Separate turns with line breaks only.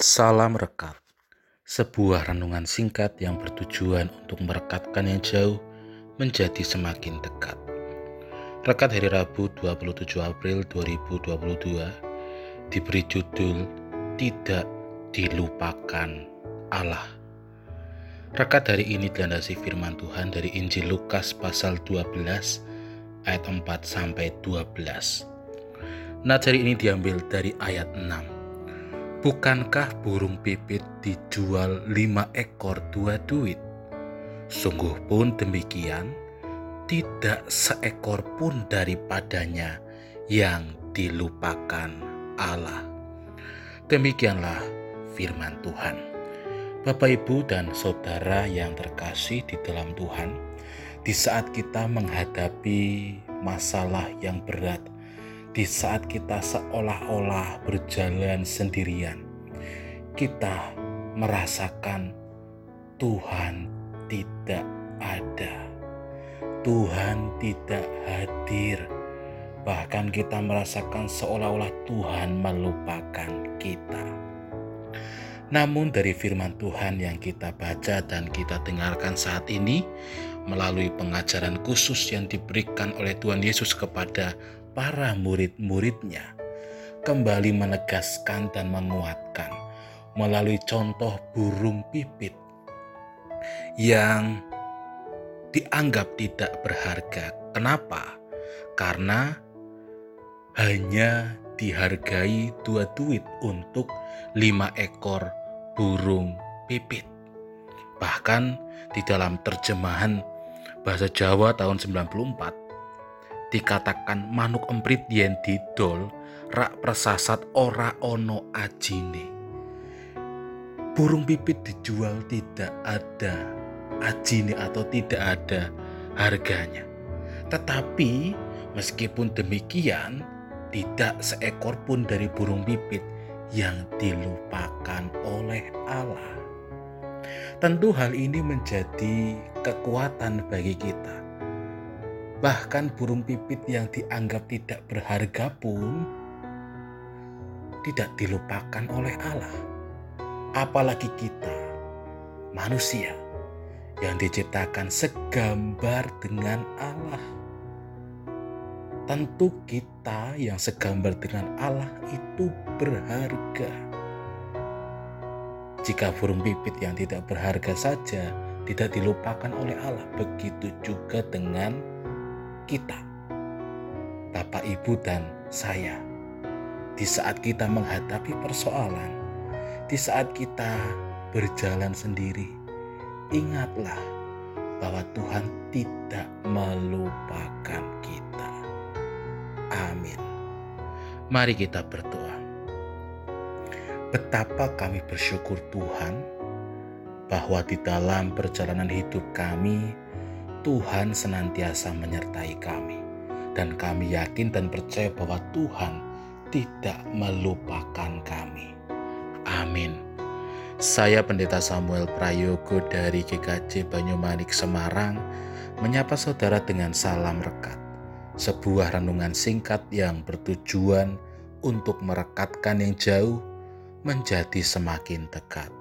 Salam Rekat. Sebuah renungan singkat yang bertujuan untuk merekatkan yang jauh menjadi semakin dekat. Rekat hari Rabu 27 April 2022 diberi judul Tidak Dilupakan Allah. Rekat hari ini dilandasi firman Tuhan dari Injil Lukas pasal 12 ayat 4 sampai 12 Nadari ini diambil dari ayat 6. Bukankah burung pipit dijual lima ekor dua duit? Sungguh pun demikian, tidak seekor pun daripadanya yang dilupakan Allah. Demikianlah firman Tuhan. Bapak, ibu, dan saudara yang terkasih di dalam Tuhan, di saat kita menghadapi masalah yang berat, di saat kita seolah-olah berjalan sendirian, kita merasakan Tuhan tidak ada. Tuhan tidak hadir. Bahkan kita merasakan seolah-olah Tuhan melupakan kita. Namun dari firman Tuhan yang kita baca dan kita dengarkan saat ini melalui pengajaran khusus yang diberikan oleh Tuhan Yesus kepada para murid-muridnya kembali menegaskan dan menguatkan melalui contoh burung pipit yang dianggap tidak berharga. Kenapa? Karena hanya dihargai dua duit untuk lima ekor burung pipit. Bahkan di dalam terjemahan bahasa Jawa tahun 94 dikatakan manuk emprit yen didol rak persasat ora ono ajine. Burung pipit dijual tidak ada ajine atau tidak ada harganya. Tetapi meskipun demikian, tidak seekor pun dari burung pipit yang dilupakan oleh Allah. Tentu hal ini menjadi kekuatan bagi kita Bahkan burung pipit yang dianggap tidak berharga pun tidak dilupakan oleh Allah. Apalagi kita, manusia yang diciptakan segambar dengan Allah. Tentu kita yang segambar dengan Allah itu berharga. Jika burung pipit yang tidak berharga saja tidak dilupakan oleh Allah, begitu juga dengan kita, Bapak, Ibu, dan saya, di saat kita menghadapi persoalan, di saat kita berjalan sendiri, ingatlah bahwa Tuhan tidak melupakan kita. Amin. Mari kita berdoa. Betapa kami bersyukur Tuhan bahwa di dalam perjalanan hidup kami, Tuhan senantiasa menyertai kami, dan kami yakin dan percaya bahwa Tuhan tidak melupakan kami. Amin. Saya Pendeta Samuel Prayogo dari GKJ Banyumanik Semarang menyapa saudara dengan salam rekat. Sebuah renungan singkat yang bertujuan untuk merekatkan yang jauh menjadi semakin dekat.